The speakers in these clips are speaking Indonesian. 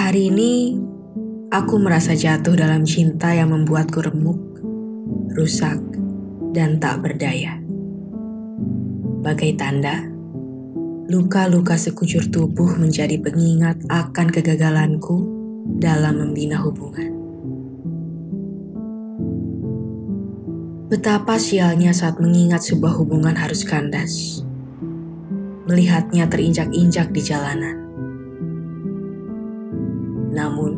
Hari ini aku merasa jatuh dalam cinta yang membuatku remuk, rusak, dan tak berdaya. Bagai tanda, luka-luka sekujur tubuh menjadi pengingat akan kegagalanku dalam membina hubungan. Betapa sialnya saat mengingat sebuah hubungan harus kandas. Melihatnya terinjak-injak di jalanan. Namun,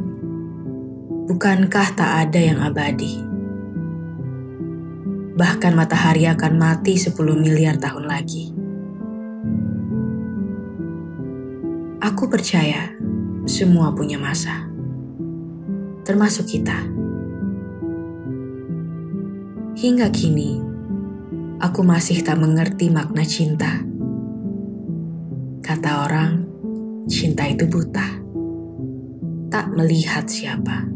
bukankah tak ada yang abadi? Bahkan matahari akan mati 10 miliar tahun lagi. Aku percaya semua punya masa. Termasuk kita. Hingga kini, aku masih tak mengerti makna cinta. Kata orang, cinta itu buta. Tak melihat siapa.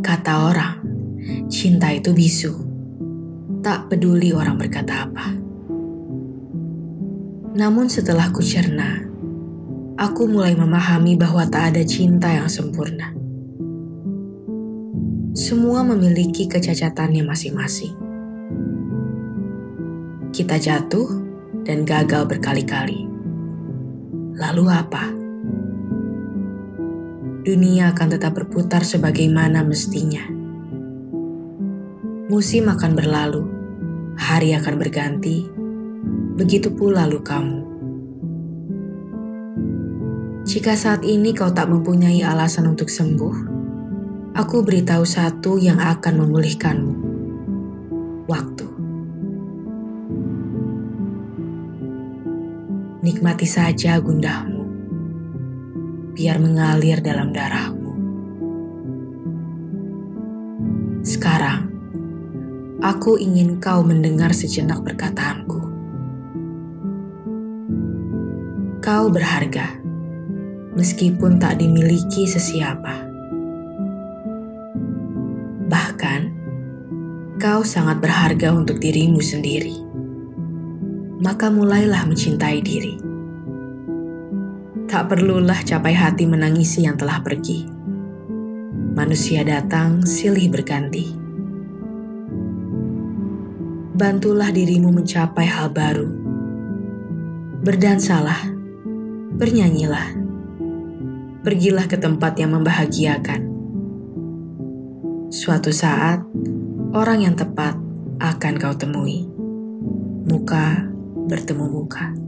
Kata orang, cinta itu bisu. Tak peduli orang berkata apa. Namun setelah ku cerna, aku mulai memahami bahwa tak ada cinta yang sempurna semua memiliki kecacatannya masing-masing. Kita jatuh dan gagal berkali-kali. Lalu apa? Dunia akan tetap berputar sebagaimana mestinya. Musim akan berlalu, hari akan berganti, begitu pula lukamu. Jika saat ini kau tak mempunyai alasan untuk sembuh, Aku beritahu satu yang akan memulihkanmu. Waktu. Nikmati saja gundahmu. Biar mengalir dalam darahmu. Sekarang, aku ingin kau mendengar sejenak perkataanku. Kau berharga, meskipun tak dimiliki sesiapa. Bahkan, kau sangat berharga untuk dirimu sendiri. Maka mulailah mencintai diri. Tak perlulah capai hati menangisi yang telah pergi. Manusia datang silih berganti. Bantulah dirimu mencapai hal baru. Berdansalah, bernyanyilah. Pergilah ke tempat yang membahagiakan Suatu saat, orang yang tepat akan kau temui. Muka bertemu muka.